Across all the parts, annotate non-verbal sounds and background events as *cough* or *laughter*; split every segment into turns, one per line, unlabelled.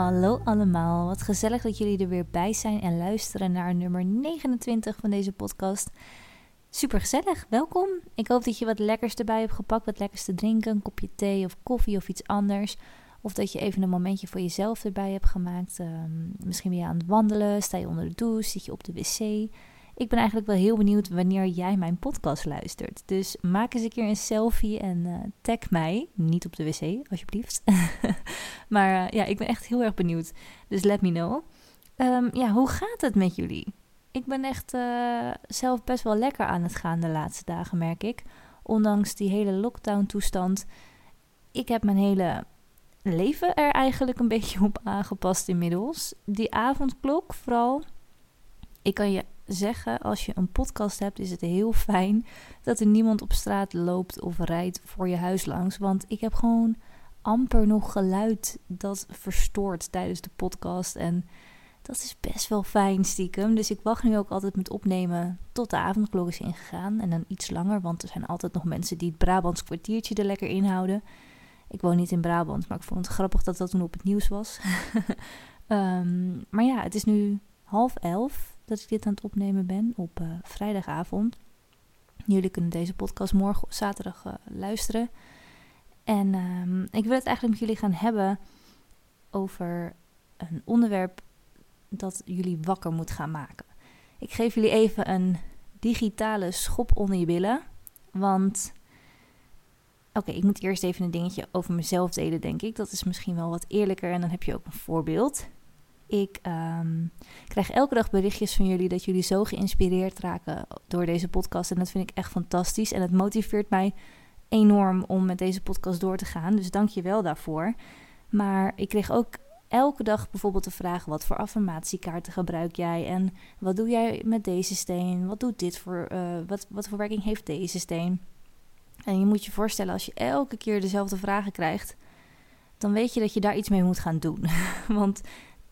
Hallo allemaal, wat gezellig dat jullie er weer bij zijn en luisteren naar nummer 29 van deze podcast. Super gezellig, welkom. Ik hoop dat je wat lekkers erbij hebt gepakt, wat lekkers te drinken, een kopje thee of koffie of iets anders. Of dat je even een momentje voor jezelf erbij hebt gemaakt. Ehm, misschien ben je aan het wandelen, sta je onder de douche, zit je op de wc. Ik ben eigenlijk wel heel benieuwd wanneer jij mijn podcast luistert. Dus maak eens een keer een selfie en uh, tag mij. Niet op de wc, alsjeblieft. *laughs* maar uh, ja, ik ben echt heel erg benieuwd. Dus let me know. Um, ja, hoe gaat het met jullie? Ik ben echt uh, zelf best wel lekker aan het gaan de laatste dagen, merk ik. Ondanks die hele lockdown-toestand. Ik heb mijn hele leven er eigenlijk een *laughs* beetje op aangepast inmiddels. Die avondklok vooral. Ik kan je zeggen, als je een podcast hebt, is het heel fijn dat er niemand op straat loopt of rijdt voor je huis langs. Want ik heb gewoon amper nog geluid dat verstoort tijdens de podcast. En dat is best wel fijn stiekem. Dus ik wacht nu ook altijd met opnemen tot de avondklok is ingegaan. En dan iets langer, want er zijn altijd nog mensen die het Brabants kwartiertje er lekker inhouden. Ik woon niet in Brabant, maar ik vond het grappig dat dat toen op het nieuws was. um, *laughs* maar ja, het is nu half elf dat ik dit aan het opnemen ben op uh, vrijdagavond. Jullie kunnen deze podcast morgen zaterdag uh, luisteren. En um, ik wil het eigenlijk met jullie gaan hebben over een onderwerp dat jullie wakker moet gaan maken. Ik geef jullie even een digitale schop onder je billen. Want Oké, ik moet eerst even een dingetje over mezelf delen, denk ik. Dat is misschien wel wat eerlijker en dan heb je ook een voorbeeld. Ik um, krijg elke dag berichtjes van jullie dat jullie zo geïnspireerd raken door deze podcast. En dat vind ik echt fantastisch. En het motiveert mij enorm om met deze podcast door te gaan. Dus dank je wel daarvoor. Maar ik kreeg ook elke dag bijvoorbeeld de vraag: wat voor affirmatiekaarten gebruik jij? En wat doe jij met deze steen? Wat doet dit voor, uh, wat, wat voor werking heeft deze steen? En je moet je voorstellen, als je elke keer dezelfde vragen krijgt, dan weet je dat je daar iets mee moet gaan doen. *laughs* Want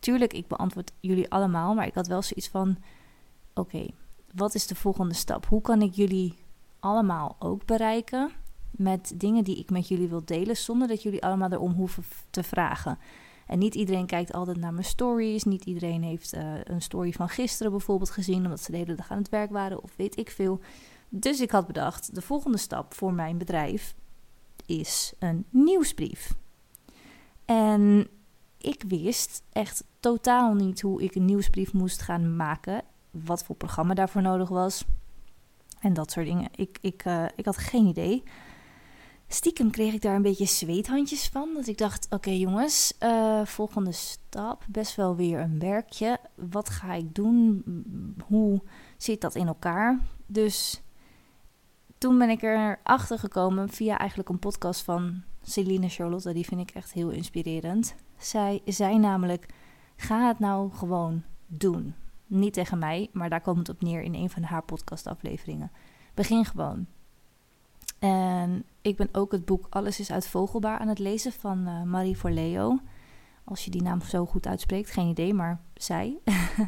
tuurlijk, ik beantwoord jullie allemaal, maar ik had wel zoiets van: oké, wat is de volgende stap? Hoe kan ik jullie allemaal ook bereiken met dingen die ik met jullie wil delen, zonder dat jullie allemaal erom hoeven te vragen? En niet iedereen kijkt altijd naar mijn stories. Niet iedereen heeft uh, een story van gisteren bijvoorbeeld gezien, omdat ze de hele dag aan het werk waren, of weet ik veel. Dus ik had bedacht, de volgende stap voor mijn bedrijf is een nieuwsbrief. En ik wist echt totaal niet hoe ik een nieuwsbrief moest gaan maken, wat voor programma daarvoor nodig was en dat soort dingen. Ik, ik, uh, ik had geen idee. Stiekem kreeg ik daar een beetje zweethandjes van. Dat ik dacht: oké, jongens, uh, volgende stap. Best wel weer een werkje. Wat ga ik doen? Hoe zit dat in elkaar? Dus toen ben ik erachter gekomen via eigenlijk een podcast van Celine Charlotte. Die vind ik echt heel inspirerend. Zij zei namelijk: ga het nou gewoon doen. Niet tegen mij, maar daar komt het op neer in een van haar podcastafleveringen. Begin gewoon. En ik ben ook het boek Alles is uit Vogelbaar aan het lezen van uh, Marie Forleo. Als je die naam zo goed uitspreekt, geen idee, maar zij.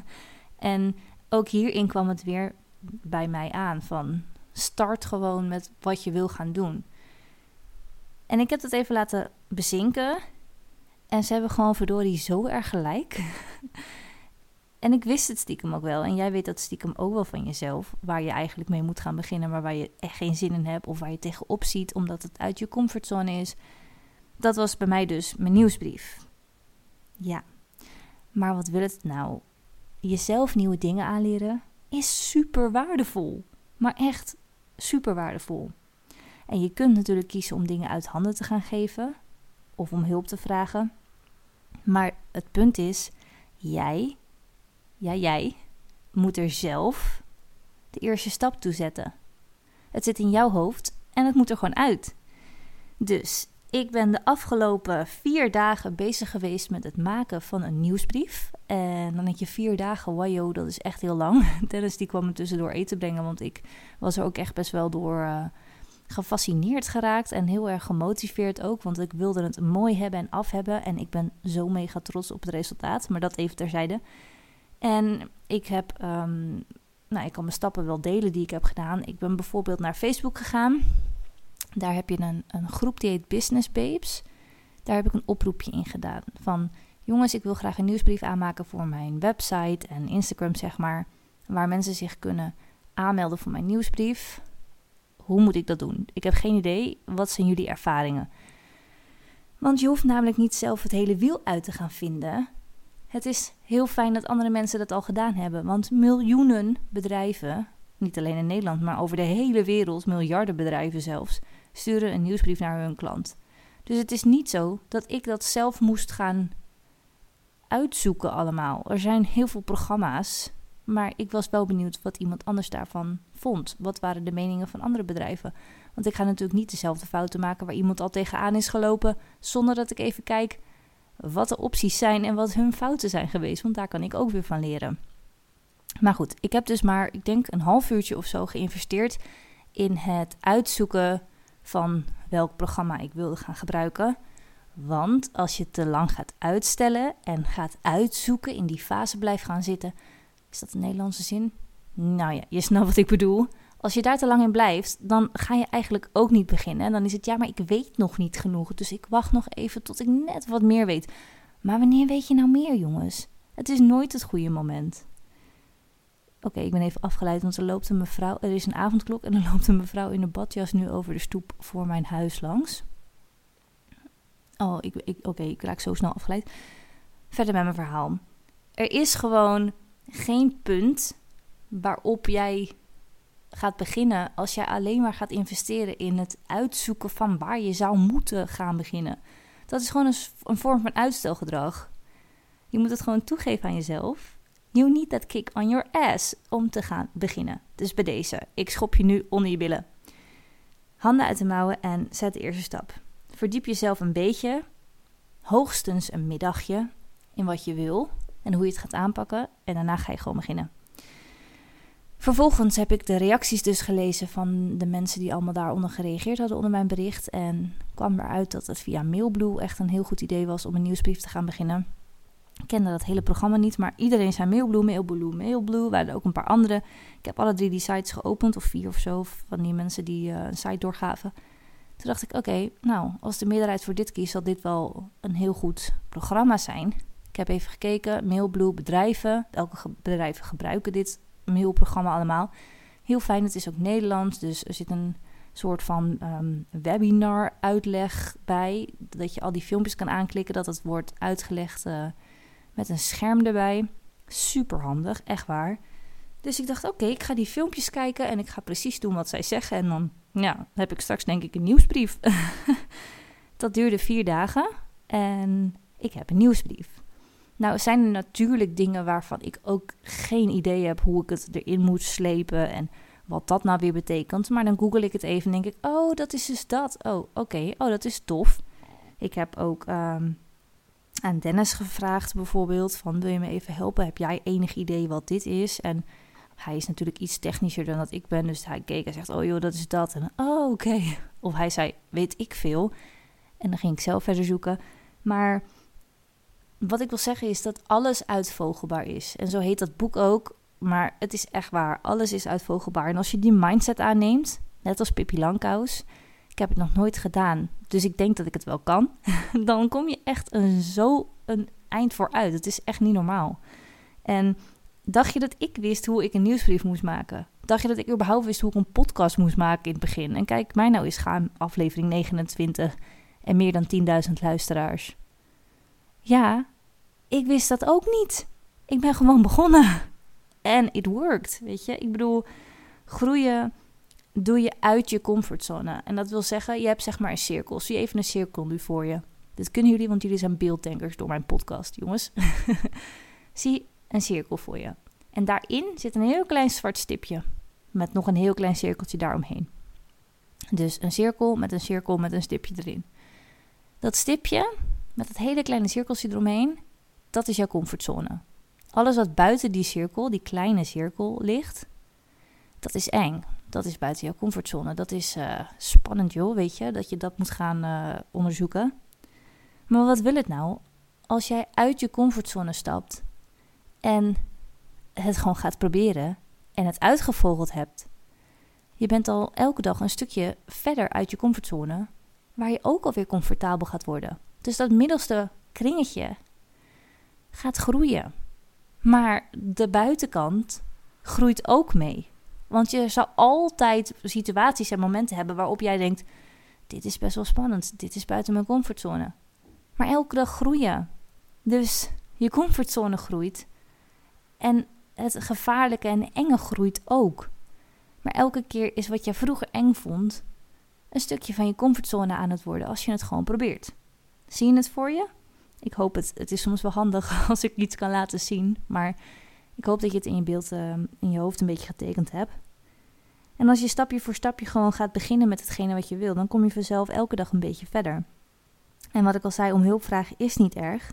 *laughs* en ook hierin kwam het weer bij mij aan van start gewoon met wat je wil gaan doen. En ik heb het even laten bezinken. En ze hebben gewoon verdorie zo erg gelijk. *laughs* en ik wist het stiekem ook wel. En jij weet dat stiekem ook wel van jezelf. Waar je eigenlijk mee moet gaan beginnen, maar waar je echt geen zin in hebt. Of waar je tegenop ziet omdat het uit je comfortzone is. Dat was bij mij dus mijn nieuwsbrief. Ja. Maar wat wil het nou? Jezelf nieuwe dingen aanleren is super waardevol. Maar echt super waardevol. En je kunt natuurlijk kiezen om dingen uit handen te gaan geven of om hulp te vragen. Maar het punt is, jij, ja jij, moet er zelf de eerste stap toe zetten. Het zit in jouw hoofd en het moet er gewoon uit. Dus ik ben de afgelopen vier dagen bezig geweest met het maken van een nieuwsbrief. En dan denk je vier dagen, wajo, dat is echt heel lang. *laughs* Dennis die kwam me tussendoor eten brengen, want ik was er ook echt best wel door uh, gefascineerd geraakt. En heel erg gemotiveerd ook, want ik wilde het mooi hebben en af hebben. En ik ben zo mega trots op het resultaat, maar dat even terzijde. En ik heb, um, nou ik kan mijn stappen wel delen die ik heb gedaan. Ik ben bijvoorbeeld naar Facebook gegaan. Daar heb je een, een groep die heet Business Babes. Daar heb ik een oproepje in gedaan van jongens, ik wil graag een nieuwsbrief aanmaken voor mijn website en Instagram, zeg maar, waar mensen zich kunnen aanmelden voor mijn nieuwsbrief. Hoe moet ik dat doen? Ik heb geen idee. Wat zijn jullie ervaringen? Want je hoeft namelijk niet zelf het hele wiel uit te gaan vinden. Het is heel fijn dat andere mensen dat al gedaan hebben. Want miljoenen bedrijven, niet alleen in Nederland, maar over de hele wereld, miljarden bedrijven zelfs, sturen een nieuwsbrief naar hun klant. Dus het is niet zo dat ik dat zelf moest gaan uitzoeken allemaal. Er zijn heel veel programma's, maar ik was wel benieuwd wat iemand anders daarvan vond. Wat waren de meningen van andere bedrijven? Want ik ga natuurlijk niet dezelfde fouten maken waar iemand al tegenaan is gelopen, zonder dat ik even kijk wat de opties zijn en wat hun fouten zijn geweest. Want daar kan ik ook weer van leren. Maar goed, ik heb dus maar, ik denk, een half uurtje of zo geïnvesteerd in het uitzoeken van welk programma ik wilde gaan gebruiken. Want als je te lang gaat uitstellen en gaat uitzoeken, in die fase blijft gaan zitten. Is dat een Nederlandse zin? Nou ja, je snapt wat ik bedoel. Als je daar te lang in blijft, dan ga je eigenlijk ook niet beginnen. En dan is het ja, maar ik weet nog niet genoeg. Dus ik wacht nog even tot ik net wat meer weet. Maar wanneer weet je nou meer, jongens? Het is nooit het goede moment. Oké, ik ben even afgeleid, want er loopt een mevrouw. Er is een avondklok en er loopt een mevrouw in een badjas nu over de stoep voor mijn huis langs. Oh, ik, ik, oké, ik raak zo snel afgeleid. Verder met mijn verhaal. Er is gewoon geen punt waarop jij gaat beginnen als jij alleen maar gaat investeren in het uitzoeken van waar je zou moeten gaan beginnen. Dat is gewoon een, vorm van uitstelgedrag. Je moet het gewoon toegeven aan jezelf. You need that kick on your ass om te gaan beginnen. Dus bij deze, ik schop je nu onder je billen. Handen uit de mouwen en zet de eerste stap. Verdiep jezelf een beetje, hoogstens een middagje, in wat je wil en hoe je het gaat aanpakken. En daarna ga je gewoon beginnen. Vervolgens heb ik de reacties dus gelezen van de mensen die allemaal daaronder gereageerd hadden onder mijn bericht. En kwam eruit dat het via Mailblue echt een heel goed idee was om een nieuwsbrief te gaan beginnen. Ik kende dat hele programma niet, maar iedereen zei Mailblue, Mailblue, Mailblue. We hadden ook een paar andere. Ik heb alle drie die sites geopend, of vier of zo, van die mensen die uh, een site doorgaven. Toen dacht ik, oké, nou, als de meerderheid voor dit kiest, zal dit wel een heel goed programma zijn. Heb even gekeken, Mailblue bedrijven, welke bedrijven gebruiken dit mailprogramma allemaal. Heel fijn, het is ook Nederlands, dus er zit een soort van um, webinar uitleg bij. Dat je al die filmpjes kan aanklikken, dat het wordt uitgelegd uh, met een scherm erbij. Super handig, echt waar. Dus ik dacht, oké, ik ga die filmpjes kijken en ik ga precies doen wat zij zeggen. En dan ja, heb ik straks denk ik een nieuwsbrief. *laughs* dat duurde vier dagen en ik heb een nieuwsbrief. Nou, zijn er natuurlijk dingen waarvan ik ook geen idee heb hoe ik het erin moet slepen en wat dat nou weer betekent. Maar dan google ik het even en denk ik, oh, dat is dus dat. Oh, oké, oh, dat is tof. Ik heb ook um, aan Dennis gevraagd bijvoorbeeld van, wil je me even helpen? Heb jij enig idee wat dit is? En hij is natuurlijk iets technischer dan dat ik ben, dus hij keek en zegt, oh joh, dat is dat. En oh, oké. Of hij zei, weet ik veel. En dan ging ik zelf verder zoeken. Maar wat ik wil zeggen is dat alles uitvogelbaar is. En zo heet dat boek ook. Maar het is echt waar. Alles is uitvogelbaar. En als je die mindset aanneemt, net als Pippi Langkous. Ik heb het nog nooit gedaan, dus ik denk dat ik het wel kan. *laughs* Dan kom je echt een, zo een eind vooruit. Het is echt niet normaal. En dacht je dat ik wist hoe ik een nieuwsbrief moest maken? Dacht je dat ik überhaupt wist hoe ik een podcast moest maken in het begin? En kijk, mij nou is gaan aflevering 29 en meer dan 10.000 luisteraars. Ja, ik wist dat ook niet. Ik ben gewoon begonnen. En it worked, weet je. Ik bedoel, groeien doe je uit je comfortzone. En dat wil zeggen, je hebt zeg maar een cirkel. Zie even een cirkel nu voor je. Dit kunnen jullie, want jullie zijn beeldtankers door mijn podcast, jongens. *laughs* Zie een cirkel voor je. En daarin zit een heel klein zwart stipje. Met nog een heel klein cirkeltje daaromheen. Dus een cirkel met een cirkel met een stipje erin. Dat stipje, met het hele kleine cirkeltje eromheen, dat is jouw comfortzone. Alles wat buiten die cirkel, die kleine cirkel ligt, dat is eng. Dat is buiten jouw comfortzone. Dat is uh, spannend, joh, weet je, dat je dat moet gaan uh, onderzoeken. Maar wat wil het nou? Als jij uit je comfortzone stapt en het gewoon gaat proberen en het uitgevogeld hebt. Je bent al elke dag een stukje verder uit je comfortzone, waar je ook alweer comfortabel gaat worden. Dus dat middelste kringetje, gaat groeien. Maar de buitenkant groeit ook mee. Want je zal altijd situaties en momenten hebben waarop jij denkt: dit is best wel spannend, dit is buiten mijn comfortzone. Maar elke dag groeien. Dus je comfortzone groeit. En het gevaarlijke en enge groeit ook. Maar elke keer is wat je vroeger eng vond, een stukje van je comfortzone aan het worden als je het gewoon probeert. Zie je het voor je? Ik hoop het. Het is soms wel handig *laughs* als ik iets kan laten zien, maar ik hoop dat je het in je beeld, uh, in je hoofd een beetje getekend hebt. En als je stapje voor stapje gewoon gaat beginnen met hetgene wat je wil, dan kom je vanzelf elke dag een beetje verder. En wat ik al zei, om hulp vragen is niet erg.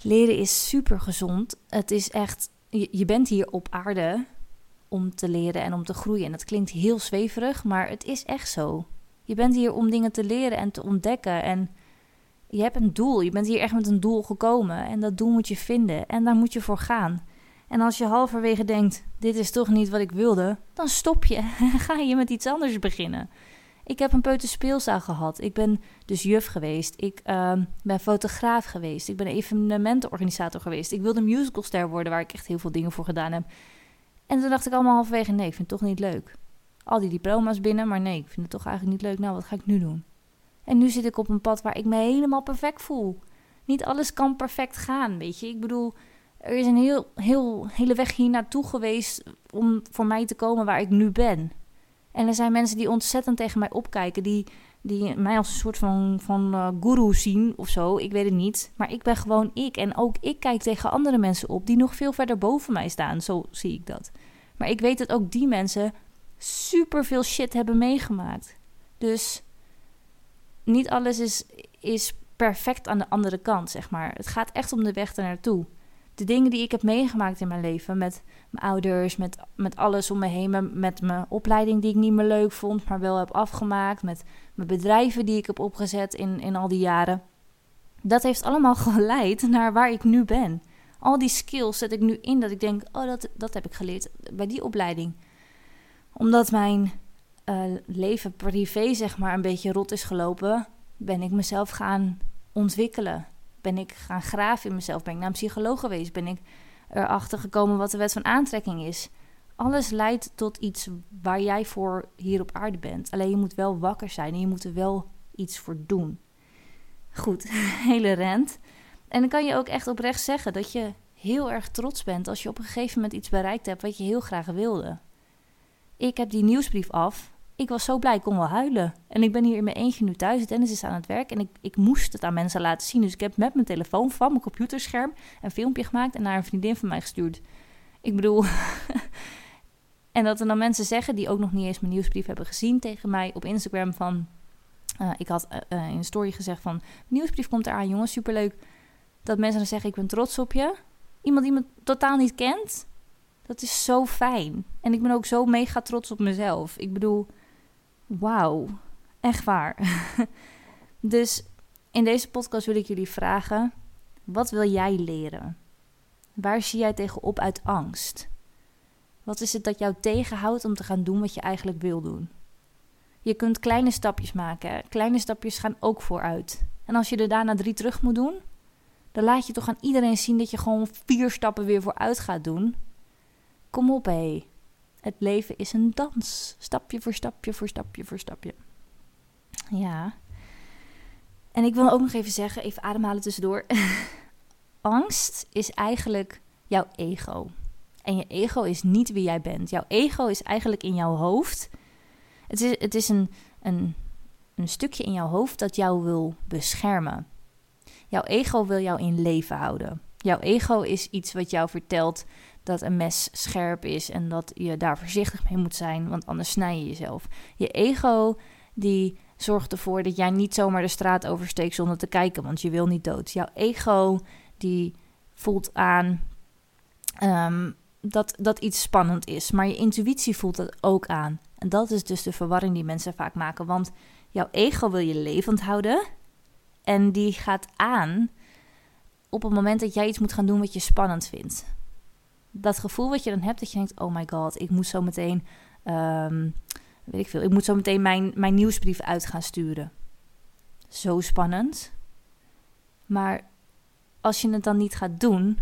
Leren is super gezond. Het is echt, je, je bent hier op aarde om te leren en om te groeien. En dat klinkt heel zweverig, maar het is echt zo. Je bent hier om dingen te leren en te ontdekken. En je hebt een doel. Je bent hier echt met een doel gekomen. En dat doel moet je vinden. En daar moet je voor gaan. En als je halverwege denkt: dit is toch niet wat ik wilde, dan stop je *laughs* ga je met iets anders beginnen. Ik heb een peuterspeelzaal gehad. Ik ben dus juf geweest. Ik uh, ben fotograaf geweest. Ik ben evenementenorganisator geweest. Ik wilde musicalster worden, waar ik echt heel veel dingen voor gedaan heb. En toen dacht ik allemaal halverwege: nee, ik vind het toch niet leuk. Al die diploma's binnen, maar nee, ik vind het toch eigenlijk niet leuk. Nou, wat ga ik nu doen? En nu zit ik op een pad waar ik me helemaal perfect voel. Niet alles kan perfect gaan, weet je. Ik bedoel, er is een heel, heel, hele weg hier naartoe geweest om voor mij te komen waar ik nu ben. En er zijn mensen die ontzettend tegen mij opkijken, die, die mij als een soort van, van uh, guru zien of zo. Ik weet het niet. Maar ik ben gewoon ik. En ook ik kijk tegen andere mensen op die nog veel verder boven mij staan. Zo zie ik dat. Maar ik weet dat ook die mensen super veel shit hebben meegemaakt. Dus niet alles is, is perfect aan de andere kant, zeg maar. Het gaat echt om de weg ernaartoe de dingen die ik heb meegemaakt in mijn leven. Met mijn ouders, met, met alles om me heen. Met, mijn opleiding die ik niet meer leuk vond, maar wel heb afgemaakt. Met mijn bedrijven die ik heb opgezet in, in al die jaren. Dat heeft allemaal *laughs* geleid naar waar ik nu ben. Al die skills zet ik nu in dat ik denk: oh, dat, dat heb ik geleerd bij die opleiding. Omdat mijn uh, leven privé, zeg maar, een beetje rot is gelopen, ben ik mezelf gaan ontwikkelen ben ik gaan graven in mezelf? Ben ik naar een psycholoog geweest? Ben ik erachter gekomen wat de wet van aantrekking is? Alles leidt tot iets waar jij voor hier op aarde bent. Alleen je moet wel wakker zijn en je moet er wel iets voor doen. Goed, *laughs* hele rent. En dan kan je ook echt oprecht zeggen dat je heel erg trots bent als je op een gegeven moment iets bereikt hebt wat je heel graag wilde. Ik heb die nieuwsbrief af ik was zo blij, ik kon wel huilen. En ik ben hier in mijn eentje nu thuis. Dennis is aan het werk en ik, ik moest het aan mensen laten zien. Dus ik heb met mijn telefoon van mijn computerscherm een filmpje gemaakt en naar een vriendin van mij gestuurd. Ik bedoel. *laughs* en dat er dan mensen zeggen die ook nog niet eens mijn nieuwsbrief hebben gezien tegen mij op Instagram van. Uh, ik had uh, in een story gezegd van nieuwsbrief komt eraan, jongens, superleuk. Dat mensen dan zeggen ik ben trots op je. Iemand die me totaal niet kent, dat is zo fijn. En ik ben ook zo mega trots op mezelf. Ik bedoel, Wauw, echt waar. *laughs* dus in deze podcast wil ik jullie vragen: wat wil jij leren? Waar zie jij tegenop uit angst? Wat is het dat jou tegenhoudt om te gaan doen wat je eigenlijk wil doen? Je kunt kleine stapjes maken. Kleine stapjes gaan ook vooruit. En als je er daarna drie terug moet doen, dan laat je toch aan iedereen zien dat je gewoon vier stappen weer vooruit gaat doen. Kom op, hé. Het leven is een dans. Stapje voor stapje voor stapje voor stapje. Ja. En ik wil ook nog even zeggen, even ademhalen tussendoor. *laughs* Angst is eigenlijk jouw ego. En je ego is niet wie jij bent. Jouw ego is eigenlijk in jouw hoofd. Het is, het is een, een, een stukje in jouw hoofd dat jou wil beschermen. Jouw ego wil jou in leven houden. Jouw ego is iets wat jou vertelt dat een mes scherp is en dat je daar voorzichtig mee moet zijn, want anders snij je jezelf. Je ego die zorgt ervoor dat jij niet zomaar de straat oversteekt zonder te kijken, want je wil niet dood. Jouw ego die voelt aan ehm, dat, dat iets spannend is, maar je intuïtie voelt dat ook aan. En dat is dus de verwarring die mensen vaak maken, want jouw ego wil je levend houden en die gaat aan op het moment dat jij iets moet gaan doen wat je spannend vindt dat gevoel wat je dan hebt, dat je denkt: oh my god, ik moet zo meteen, um, weet ik veel, ik moet zo meteen mijn, mijn nieuwsbrief uit gaan sturen. Zo spannend. Maar als je het dan niet gaat doen,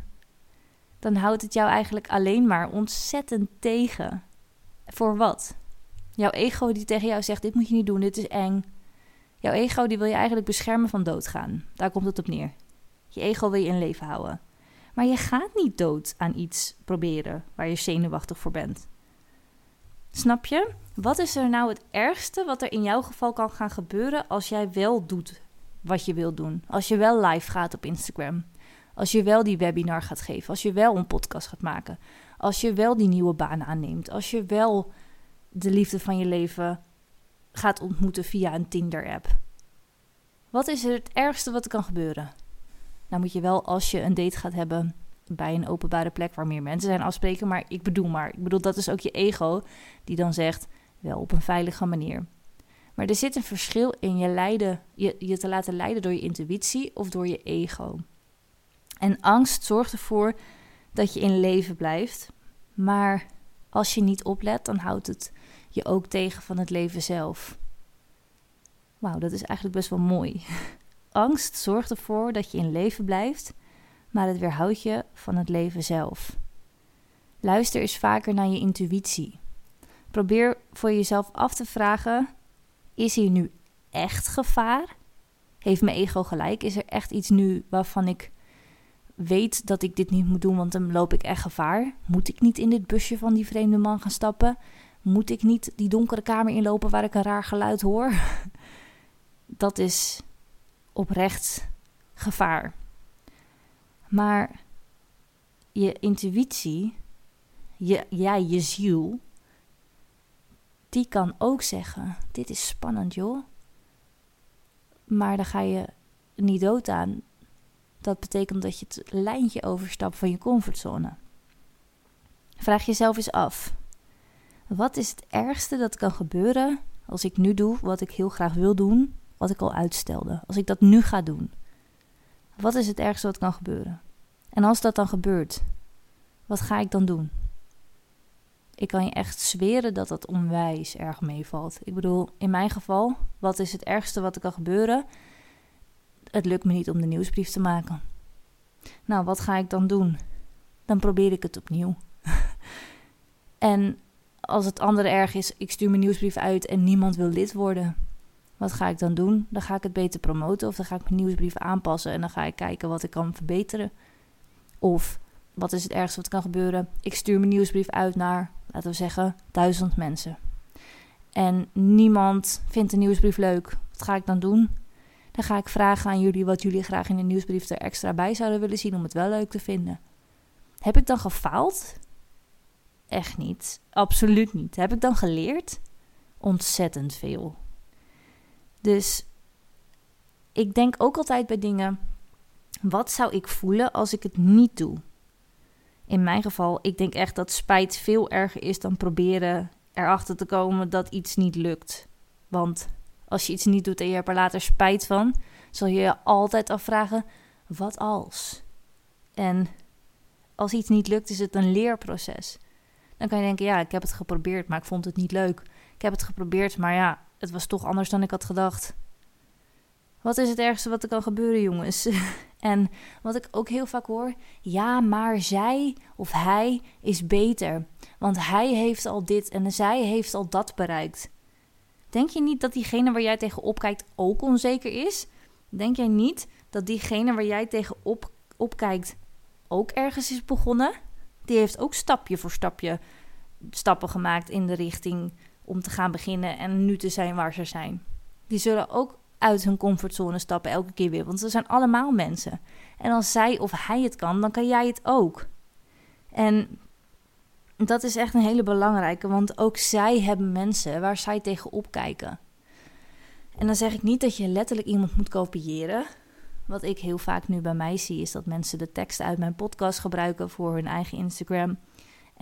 dan houdt het jou eigenlijk alleen maar ontzettend tegen. Voor wat? Jouw ego die tegen jou zegt: dit moet je niet doen, dit is eng. Jouw ego die wil je eigenlijk beschermen van doodgaan. Daar komt het op neer. Je ego wil je in leven houden. Maar je gaat niet dood aan iets proberen waar je zenuwachtig voor bent. Snap je? Wat is er nou het ergste wat er in jouw geval kan gaan gebeuren als jij wel doet wat je wilt doen? Als je wel live gaat op Instagram. Als je wel die webinar gaat geven. Als je wel een podcast gaat maken. Als je wel die nieuwe baan aanneemt. Als je wel de liefde van je leven gaat ontmoeten via een Tinder-app. Wat is er het ergste wat er kan gebeuren? Nou moet je wel als je een date gaat hebben bij een openbare plek waar meer mensen zijn afspreken. Maar ik bedoel maar, ik bedoel dat is ook je ego die dan zegt wel op een veilige manier. Maar er zit een verschil in je, leiden, je, je te laten leiden door je intuïtie of door je ego. En angst zorgt ervoor dat je in leven blijft. Maar als je niet oplet, dan houdt het je ook tegen van het leven zelf. Wauw, dat is eigenlijk best wel mooi. *laughs* Angst zorgt ervoor dat je in leven blijft, maar het weerhoudt je van het leven zelf. Luister eens vaker naar je intuïtie. Probeer voor jezelf af te vragen: is hier nu echt gevaar? Heeft mijn ego gelijk? Is er echt iets nu waarvan ik weet dat ik dit niet moet doen, want dan loop ik echt gevaar? Moet ik niet in dit busje van die vreemde man gaan stappen? Moet ik niet die donkere kamer inlopen waar ik een raar geluid hoor? *laughs* Dat is oprecht gevaar. Maar je intuïtie, je, je ziel, die kan ook zeggen: Dit is spannend, joh. Maar dan ga je niet dood aan. Dat betekent dat je het lijntje overstapt van je comfortzone. Vraag jezelf eens af: wat is het ergste dat kan gebeuren als ik nu doe wat ik heel graag wil doen, wat ik al uitstelde? Als ik dat nu ga doen, wat is het ergste wat kan gebeuren? En als dat dan gebeurt, wat ga ik dan doen? Ik kan je echt zweren dat dat onwijs erg meevalt. Ik bedoel, in mijn geval, wat is het ergste wat er kan gebeuren? Het lukt me niet om de nieuwsbrief te maken. Nou, wat ga ik dan doen? Dan probeer ik het opnieuw. *laughs* en als het andere erg is, ik stuur mijn nieuwsbrief uit en niemand wil lid worden. Wat ga ik dan doen? Dan ga ik het beter promoten of dan ga ik mijn nieuwsbrief aanpassen en dan ga ik kijken wat ik kan verbeteren. Of wat is het ergste wat kan gebeuren? Ik stuur mijn nieuwsbrief uit naar, laten we zeggen, duizend mensen. En niemand vindt de nieuwsbrief leuk. Wat ga ik dan doen? Dan ga ik vragen aan jullie wat jullie graag in de nieuwsbrief er extra bij zouden willen zien om het wel leuk te vinden. Heb ik dan gefaald? Echt niet. Absoluut niet. Heb ik dan geleerd? Ontzettend veel. Dus ik denk ook altijd bij dingen: wat zou ik voelen als ik het niet doe? In mijn geval, ik denk echt dat spijt veel erger is dan proberen erachter te komen dat iets niet lukt. Want als je iets niet doet en je hebt er later spijt van, zal je je altijd afvragen: wat als? En als iets niet lukt, is het een leerproces. Dan kan je denken, ja, ik heb het geprobeerd, maar ik vond het niet leuk. Ik heb het geprobeerd, maar ja, het was toch anders dan ik had gedacht. Wat is het ergste wat er kan gebeuren, jongens? *laughs* en wat ik ook heel vaak hoor, ja, maar zij of hij is beter, want hij heeft al dit en zij heeft al dat bereikt. Denk je niet dat diegene waar jij tegen opkijkt ook onzeker is? Denk jij niet dat diegene waar jij tegen op, opkijkt ook ergens is begonnen? die heeft ook stapje voor stapje stappen gemaakt in de richting om te gaan beginnen en nu te zijn waar ze zijn. Die zullen ook uit hun comfortzone stappen elke keer weer, want ze zijn allemaal mensen. En als zij of hij het kan, dan kan jij het ook. En dat is echt een hele belangrijke, want ook zij hebben mensen waar zij tegen opkijken. En dan zeg ik niet dat je letterlijk iemand moet kopiëren, wat ik heel vaak nu bij mij zie, is dat mensen de teksten uit mijn podcast gebruiken voor hun eigen Instagram.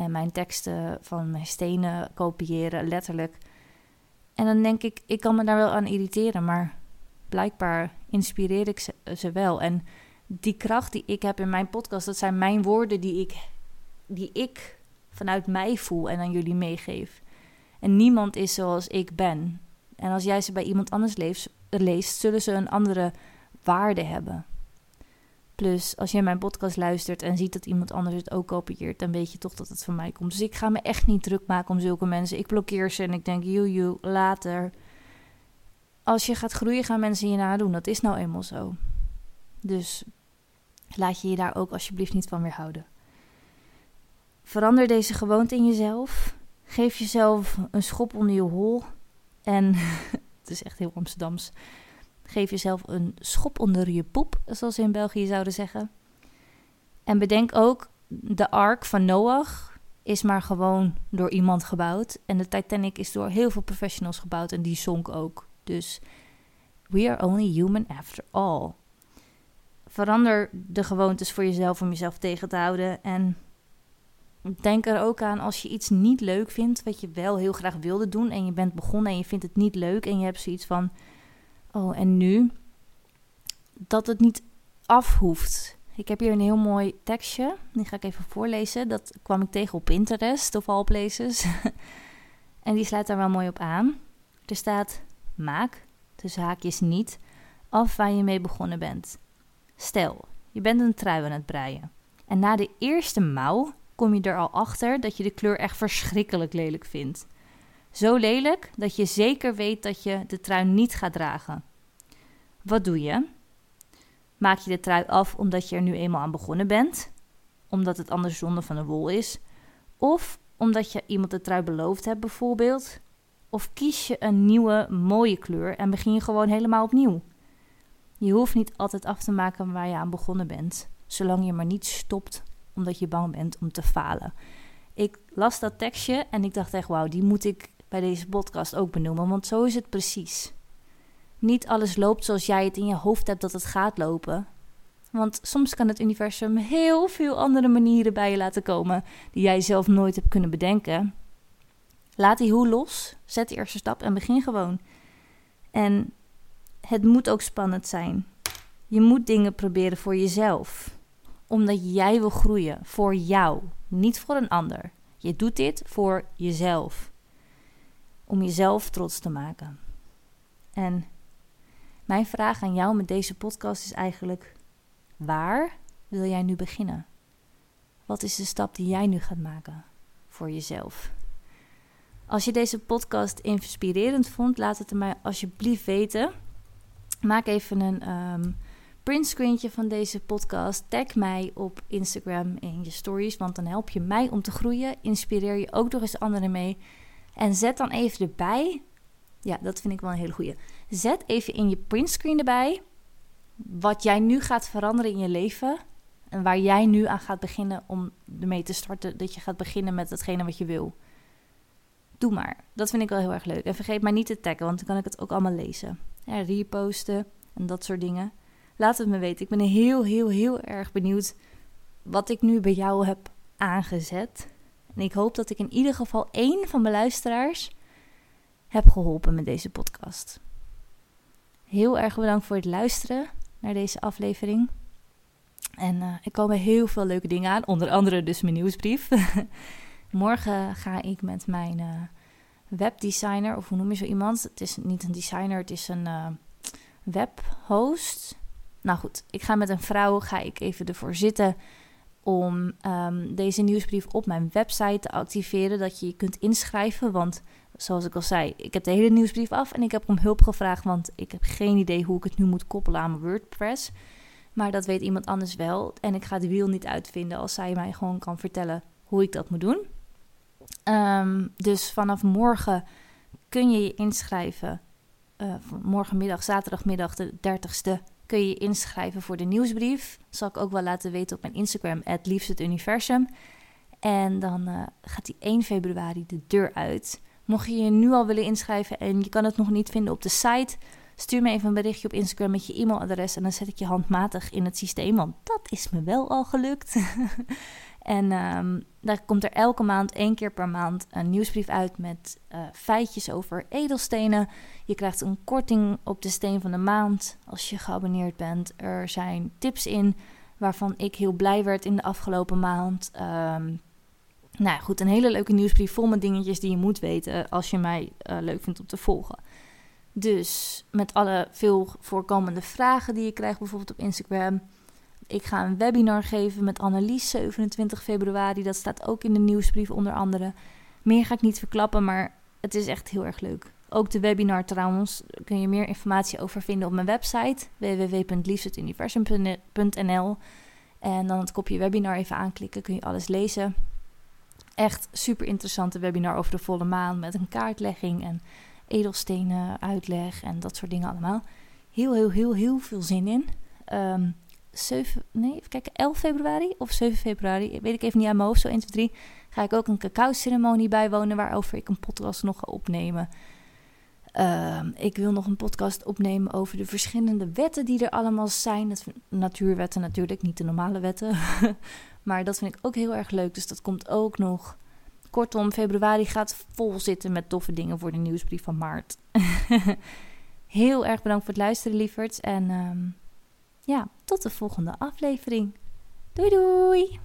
En mijn teksten van mijn stenen kopiëren, letterlijk. En dan denk ik, ik kan me daar wel aan irriteren, maar blijkbaar inspireer ik ze, wel. En die kracht die ik heb in mijn podcast, dat zijn mijn woorden die ik, die ik vanuit mij voel en aan jullie meegeef. En niemand is zoals ik ben. En als jij ze bij iemand anders leest zullen ze een andere waarde hebben. Plus, als jij mijn podcast luistert en ziet dat iemand anders het ook kopieert, dan weet je toch dat het van mij komt. Dus ik ga me echt niet druk maken om zulke mensen. Ik blokkeer ze en ik denk, joe, later. Als je gaat groeien, gaan mensen je nadoen. Dat is nou eenmaal zo. Dus laat je je daar ook alsjeblieft niet van weerhouden. Verander deze gewoonte in jezelf. Geef jezelf een schop onder je hol. En *laughs* het is echt heel Amsterdams. Geef jezelf een schop onder je poep, zoals ze in België zouden zeggen. En bedenk ook, de ark van Noach is maar gewoon door iemand gebouwd. En de Titanic is door heel veel professionals gebouwd en die zonk ook. Dus we are only human after all. Verander de gewoontes voor jezelf om jezelf tegen te houden. En denk er ook aan als je iets niet leuk vindt, wat je wel heel graag wilde doen. En je bent begonnen en je vindt het niet leuk. En je hebt zoiets van Oh, en nu? Dat het niet af hoeft. Ik heb hier een heel mooi tekstje. Die ga ik even voorlezen. Dat kwam ik tegen op Pinterest of all *laughs* en die sluit daar wel mooi op aan. Er staat: Maak, tussen haakjes niet, af waar je mee begonnen bent. Stel, je bent een trui aan het breien. En na de eerste mouw kom je er al achter dat je de kleur echt verschrikkelijk lelijk vindt. Zo lelijk dat je zeker weet dat je de trui niet gaat dragen. Wat doe je? Maak je de trui af omdat je er nu eenmaal aan begonnen bent? Omdat het anders zonde van de wol is? Of omdat je iemand de trui beloofd hebt bijvoorbeeld? Of kies je een nieuwe mooie kleur en begin je gewoon helemaal opnieuw? Je hoeft niet altijd af te maken waar je aan begonnen bent, zolang je maar niet stopt omdat je bang bent om te falen. Ik las dat tekstje en ik dacht echt, wauw, die moet ik bij deze podcast ook benoemen, want zo is het precies. Niet alles loopt zoals jij het in je hoofd hebt dat het gaat lopen. Want soms kan het universum heel veel andere manieren bij je laten komen die jij zelf nooit hebt kunnen bedenken. Laat die hoe los, zet de eerste stap en begin gewoon. En het moet ook spannend zijn. Je moet dingen proberen voor jezelf, omdat jij wil groeien voor jou, niet voor een ander. Je doet dit voor jezelf om jezelf trots te maken. En mijn vraag aan jou met deze podcast is eigenlijk: waar wil jij nu beginnen? Wat is de stap die jij nu gaat maken voor jezelf? Als je deze podcast inspirerend vond, laat het mij alsjeblieft weten. Maak even een um, printscreentje van deze podcast. Tag mij op Instagram in je stories, want dan help je mij om te groeien. Inspireer je ook nog eens anderen mee. En zet dan even erbij. Ja, dat vind ik wel een hele goeie. Zet even in je printscreen erbij. Wat jij nu gaat veranderen in je leven. En waar jij nu aan gaat beginnen om ermee te starten. Dat je gaat beginnen met hetgene wat je wil. Doe maar. Dat vind ik wel heel erg leuk. En vergeet mij niet te taggen, want dan kan ik het ook allemaal lezen. Ja, reposten en dat soort dingen. Laat het me weten. Ik ben heel, heel, heel erg benieuwd wat ik nu bij jou heb aangezet. En ik hoop dat ik in ieder geval één van mijn luisteraars heb geholpen met deze podcast. Heel erg bedankt voor het luisteren naar deze aflevering. En uh, er komen heel veel leuke dingen aan, onder andere dus mijn nieuwsbrief. *laughs* Morgen ga ik met mijn uh, webdesigner, of hoe noem je zo iemand? Het is niet een designer, het is een uh, webhost. Nou goed, ik ga met een vrouw, ga ik even ervoor zitten om um, deze nieuwsbrief op mijn website te activeren. Dat je je kunt inschrijven. Want zoals ik al zei, ik heb de hele nieuwsbrief af en ik heb om hulp gevraagd. Want ik heb geen idee hoe ik het nu moet koppelen aan mijn WordPress. Maar dat weet iemand anders wel. En ik ga de wiel niet uitvinden als zij mij gewoon kan vertellen hoe ik dat moet doen. Um, dus vanaf morgen kun je je inschrijven. Uh, morgenmiddag, zaterdagmiddag, de 30ste kun je je inschrijven voor de nieuwsbrief. Zal ik ook wel laten weten op mijn Instagram, het liefst het universum. En dan uh, gaat die 1 februari de deur uit. Mocht je je nu al willen inschrijven en je kan het nog niet vinden op de site, stuur me even een berichtje op Instagram met je e-mailadres en dan zet ik je handmatig in het systeem, want dat is me wel al gelukt. *laughs* En um, daar komt er elke maand, één keer per maand, een nieuwsbrief uit met uh, feitjes over edelstenen. Je krijgt een korting op de steen van de maand als je geabonneerd bent. Er zijn tips in waarvan ik heel blij werd in de afgelopen maand. Um, nou goed, een hele leuke nieuwsbrief vol met dingetjes die je moet weten als je mij uh, leuk vindt om te volgen. Dus met alle veel voorkomende vragen die je krijgt, bijvoorbeeld op Instagram ik ga een webinar geven met Annelies 27 februari. Dat staat ook in de nieuwsbrief onder andere. Meer ga ik niet verklappen, maar het is echt heel erg leuk. Ook de webinar trouwens kun je meer informatie over vinden op mijn website www.liefdetuniversum.nl. En dan het kopje webinar even aanklikken, kun je alles lezen. Echt super interessante webinar over de volle maan met een kaartlegging en edelstenen uitleg en dat soort dingen allemaal. Heel, heel, heel, heel veel zin in. Um, 7, nee, even kijken, 11 februari of 7 februari, weet ik even niet aan mijn hoofd, zo 1, 2, 3, ga ik ook een cacao-ceremonie bijwonen waarover ik een podcast nog ga opnemen. Uh, ik wil nog een podcast opnemen over de verschillende wetten die er allemaal zijn. Dat, natuurwetten natuurlijk, niet de normale wetten. *laughs* maar dat vind ik ook heel erg leuk, dus dat komt ook nog. Kortom, februari gaat vol zitten met toffe dingen voor de nieuwsbrief van maart. *laughs* heel erg bedankt voor het luisteren, lieverds. En um, ja, tot de volgende aflevering. Doei doei!